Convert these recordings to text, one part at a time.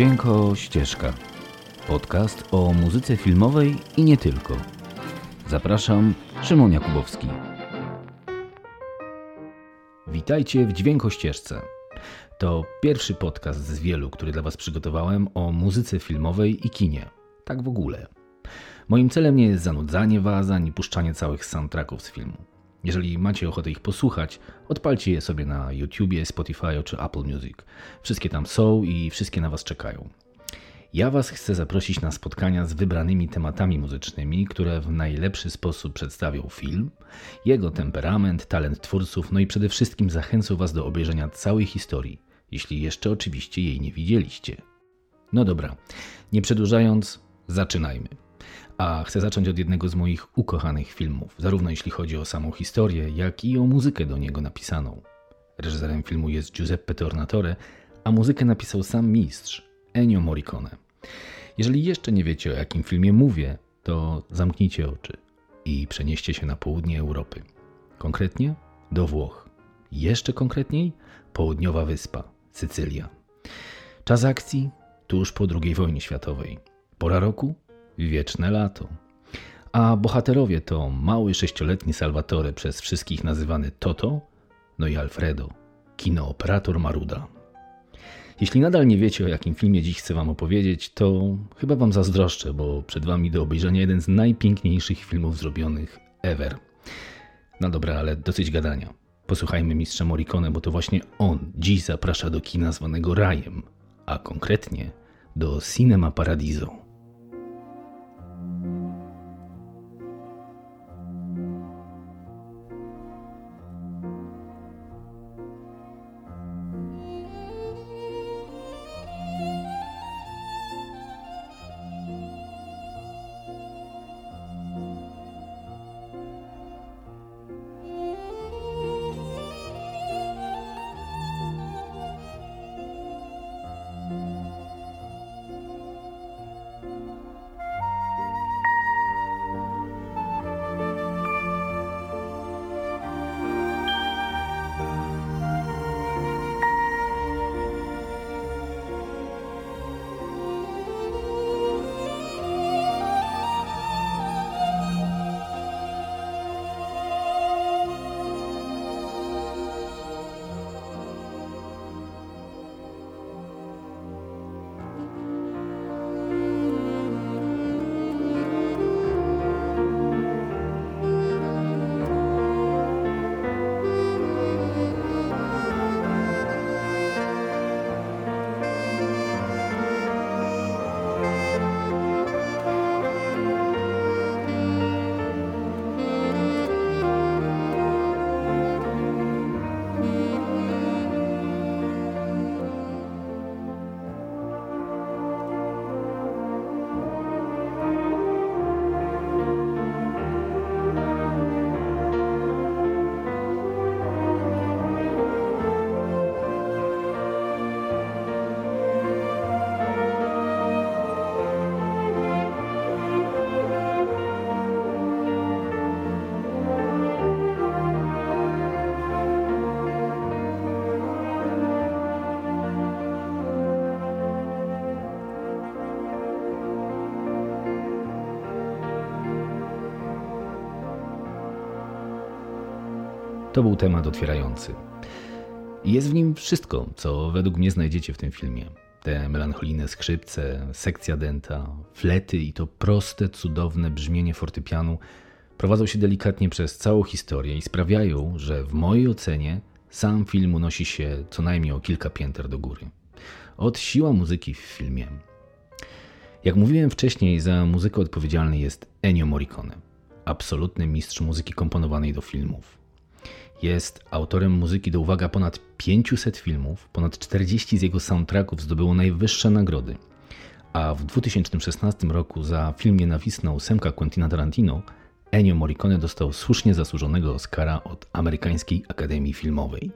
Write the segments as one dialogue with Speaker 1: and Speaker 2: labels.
Speaker 1: Dźwięko Ścieżka. Podcast o muzyce filmowej i nie tylko. Zapraszam, Szymon Jakubowski. Witajcie w Dźwięko Ścieżce. To pierwszy podcast z wielu, który dla Was przygotowałem o muzyce filmowej i kinie. Tak w ogóle. Moim celem nie jest zanudzanie Was ani puszczanie całych soundtracków z filmu. Jeżeli macie ochotę ich posłuchać, odpalcie je sobie na YouTubie, Spotify czy Apple Music. Wszystkie tam są i wszystkie na Was czekają. Ja Was chcę zaprosić na spotkania z wybranymi tematami muzycznymi, które w najlepszy sposób przedstawią film, jego temperament, talent twórców, no i przede wszystkim zachęcą Was do obejrzenia całej historii, jeśli jeszcze oczywiście jej nie widzieliście. No dobra, nie przedłużając, zaczynajmy. A chcę zacząć od jednego z moich ukochanych filmów, zarówno jeśli chodzi o samą historię, jak i o muzykę do niego napisaną. Reżyserem filmu jest Giuseppe Tornatore, a muzykę napisał sam mistrz Ennio Morricone. Jeżeli jeszcze nie wiecie o jakim filmie mówię, to zamknijcie oczy i przenieście się na południe Europy. Konkretnie do Włoch. Jeszcze konkretniej południowa wyspa, Sycylia. Czas akcji tuż po II wojnie światowej. Pora roku wieczne lato. A bohaterowie to mały sześcioletni Salvatore, przez wszystkich nazywany Toto, no i Alfredo, kinooperator Maruda. Jeśli nadal nie wiecie, o jakim filmie dziś chcę Wam opowiedzieć, to chyba Wam zazdroszczę, bo przed Wami do obejrzenia jeden z najpiękniejszych filmów zrobionych ever. No dobra, ale dosyć gadania. Posłuchajmy mistrza Morricone, bo to właśnie on dziś zaprasza do kina zwanego Rajem, a konkretnie do Cinema Paradiso. To był temat otwierający. Jest w nim wszystko, co według mnie znajdziecie w tym filmie. Te melancholijne skrzypce, sekcja denta, flety i to proste, cudowne brzmienie fortepianu prowadzą się delikatnie przez całą historię i sprawiają, że w mojej ocenie sam film unosi się co najmniej o kilka pięter do góry. Od siła muzyki w filmie. Jak mówiłem wcześniej, za muzykę odpowiedzialny jest Ennio Morricone, absolutny mistrz muzyki komponowanej do filmów. Jest autorem muzyki do uwaga ponad 500 filmów, ponad 40 z jego soundtracków zdobyło najwyższe nagrody. A w 2016 roku za film nienawistny ósemka Quentina Tarantino Ennio Morricone dostał słusznie zasłużonego Oscara od Amerykańskiej Akademii Filmowej.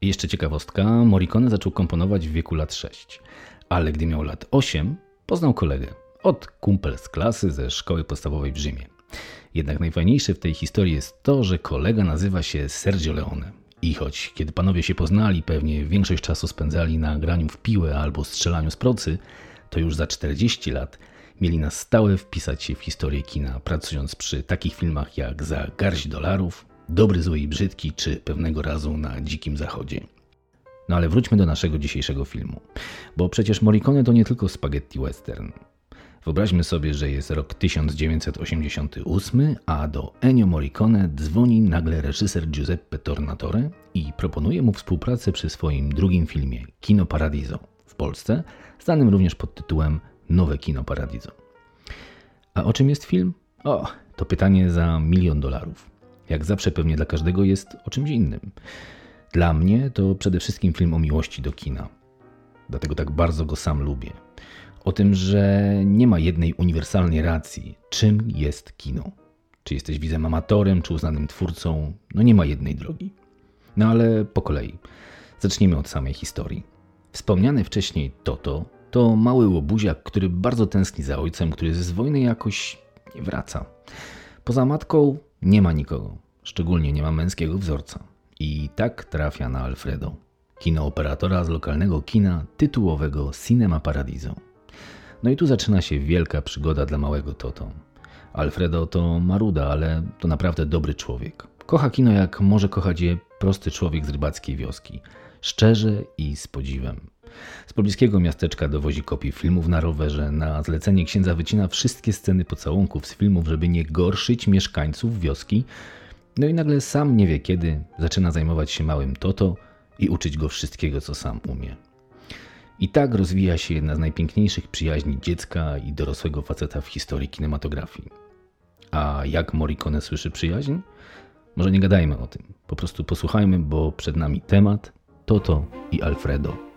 Speaker 1: I jeszcze ciekawostka, Morricone zaczął komponować w wieku lat 6, ale gdy miał lat 8, poznał kolegę od kumpel z klasy ze szkoły podstawowej w Rzymie. Jednak najfajniejsze w tej historii jest to, że kolega nazywa się Sergio Leone. I choć kiedy panowie się poznali, pewnie większość czasu spędzali na graniu w piłę albo strzelaniu z procy, to już za 40 lat mieli na stałe wpisać się w historię kina, pracując przy takich filmach jak Za garść dolarów, Dobry, zły i brzydki, czy pewnego razu na Dzikim Zachodzie. No ale wróćmy do naszego dzisiejszego filmu, bo przecież Morricone to nie tylko spaghetti western. Wyobraźmy sobie, że jest rok 1988, a do Ennio Morricone dzwoni nagle reżyser Giuseppe Tornatore i proponuje mu współpracę przy swoim drugim filmie Kino Paradiso w Polsce, znanym również pod tytułem Nowe Kino Paradiso. A o czym jest film? O, to pytanie za milion dolarów. Jak zawsze pewnie dla każdego jest o czymś innym. Dla mnie to przede wszystkim film o miłości do kina. Dlatego tak bardzo go sam lubię. O tym, że nie ma jednej uniwersalnej racji, czym jest kino. Czy jesteś widzem amatorem, czy uznanym twórcą, no nie ma jednej drogi. No ale po kolei. Zacznijmy od samej historii. Wspomniany wcześniej Toto to mały łobuziak, który bardzo tęskni za ojcem, który z wojny jakoś nie wraca. Poza matką nie ma nikogo, szczególnie nie ma męskiego wzorca. I tak trafia na Alfredo, kinooperatora z lokalnego kina tytułowego Cinema Paradiso. No i tu zaczyna się wielka przygoda dla małego Toto. Alfredo to maruda, ale to naprawdę dobry człowiek. Kocha kino jak może kochać je prosty człowiek z rybackiej wioski. Szczerze i z podziwem. Z pobliskiego miasteczka dowozi kopii filmów na rowerze. Na zlecenie księdza wycina wszystkie sceny pocałunków z filmów, żeby nie gorszyć mieszkańców wioski. No i nagle sam nie wie kiedy zaczyna zajmować się małym Toto i uczyć go wszystkiego, co sam umie. I tak rozwija się jedna z najpiękniejszych przyjaźni dziecka i dorosłego faceta w historii kinematografii. A jak Morricone słyszy przyjaźń? Może nie gadajmy o tym. Po prostu posłuchajmy, bo przed nami temat Toto i Alfredo.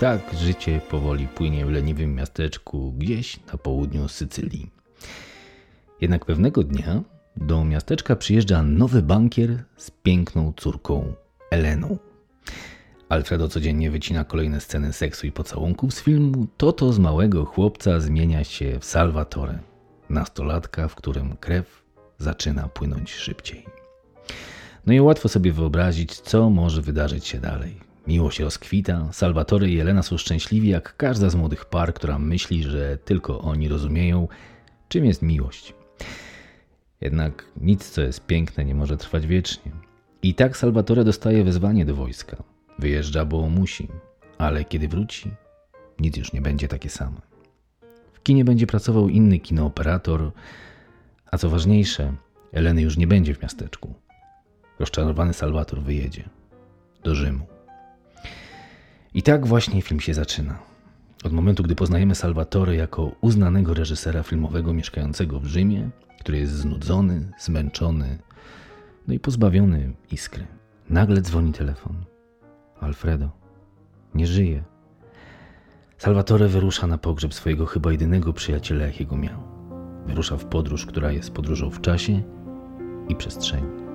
Speaker 1: Tak życie powoli płynie w leniwym miasteczku gdzieś na południu Sycylii. Jednak pewnego dnia do miasteczka przyjeżdża nowy bankier z piękną córką Eleną. Alfredo codziennie wycina kolejne sceny seksu i pocałunków z filmu. To z małego chłopca zmienia się w Salvatore, nastolatka, w którym krew zaczyna płynąć szybciej. No i łatwo sobie wyobrazić, co może wydarzyć się dalej. Miłość rozkwita, Salvatore i Elena są szczęśliwi jak każda z młodych par, która myśli, że tylko oni rozumieją, czym jest miłość. Jednak nic, co jest piękne, nie może trwać wiecznie. I tak Salvatore dostaje wezwanie do wojska. Wyjeżdża, bo musi, ale kiedy wróci, nic już nie będzie takie samo. W kinie będzie pracował inny kinooperator, a co ważniejsze, Eleny już nie będzie w miasteczku. Rozczarowany Salwator wyjedzie do Rzymu. I tak właśnie film się zaczyna. Od momentu, gdy poznajemy Salvatore jako uznanego reżysera filmowego mieszkającego w Rzymie, który jest znudzony, zmęczony, no i pozbawiony iskry. Nagle dzwoni telefon. Alfredo nie żyje. Salvatore wyrusza na pogrzeb swojego chyba jedynego przyjaciela, jakiego miał. Wyrusza w podróż, która jest podróżą w czasie i przestrzeni.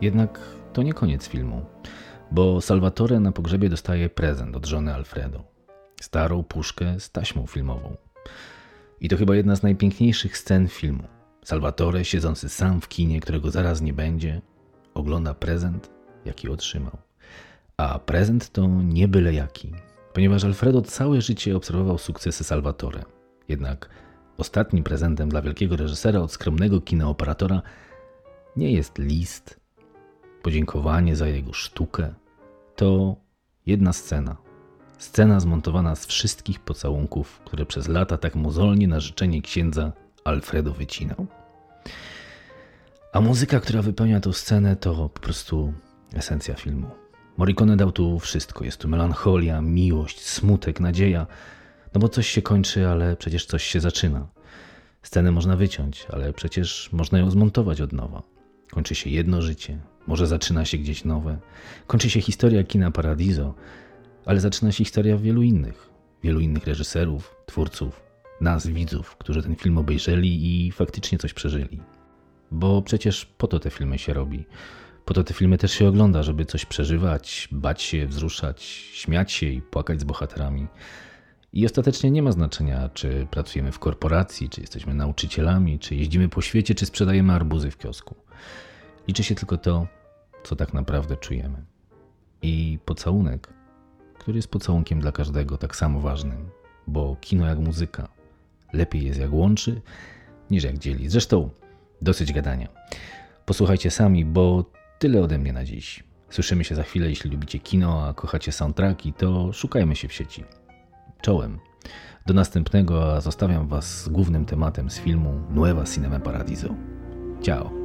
Speaker 1: Jednak to nie koniec filmu, bo Salvatore na pogrzebie dostaje prezent od żony Alfredo. Starą puszkę z taśmą filmową. I to chyba jedna z najpiękniejszych scen filmu. Salvatore, siedzący sam w kinie, którego zaraz nie będzie, ogląda prezent, jaki otrzymał. A prezent to nie byle jaki, ponieważ Alfredo całe życie obserwował sukcesy Salvatore. Jednak ostatnim prezentem dla wielkiego reżysera od skromnego kinooperatora nie jest list, podziękowanie za jego sztukę. To jedna scena. Scena zmontowana z wszystkich pocałunków, które przez lata tak mozolnie na życzenie księdza Alfredo wycinał. A muzyka, która wypełnia tę scenę, to po prostu esencja filmu. Morricone dał tu wszystko. Jest tu melancholia, miłość, smutek, nadzieja. No bo coś się kończy, ale przecież coś się zaczyna. Scenę można wyciąć, ale przecież można ją zmontować od nowa. Kończy się jedno życie, może zaczyna się gdzieś nowe. Kończy się historia kina Paradiso, ale zaczyna się historia wielu innych. Wielu innych reżyserów, twórców, nas, widzów, którzy ten film obejrzeli i faktycznie coś przeżyli. Bo przecież po to te filmy się robi. Po to te filmy też się ogląda, żeby coś przeżywać, bać się, wzruszać, śmiać się i płakać z bohaterami. I ostatecznie nie ma znaczenia, czy pracujemy w korporacji, czy jesteśmy nauczycielami, czy jeździmy po świecie, czy sprzedajemy arbuzy w kiosku. Liczy się tylko to, co tak naprawdę czujemy. I pocałunek, który jest pocałunkiem dla każdego tak samo ważnym, bo kino jak muzyka lepiej jest jak łączy, niż jak dzieli. Zresztą dosyć gadania. Posłuchajcie sami, bo tyle ode mnie na dziś. Słyszymy się za chwilę, jeśli lubicie kino, a kochacie soundtracki, to szukajmy się w sieci. Czołem. Do następnego, a zostawiam Was z głównym tematem z filmu Nueva Cinema Paradiso. Ciao.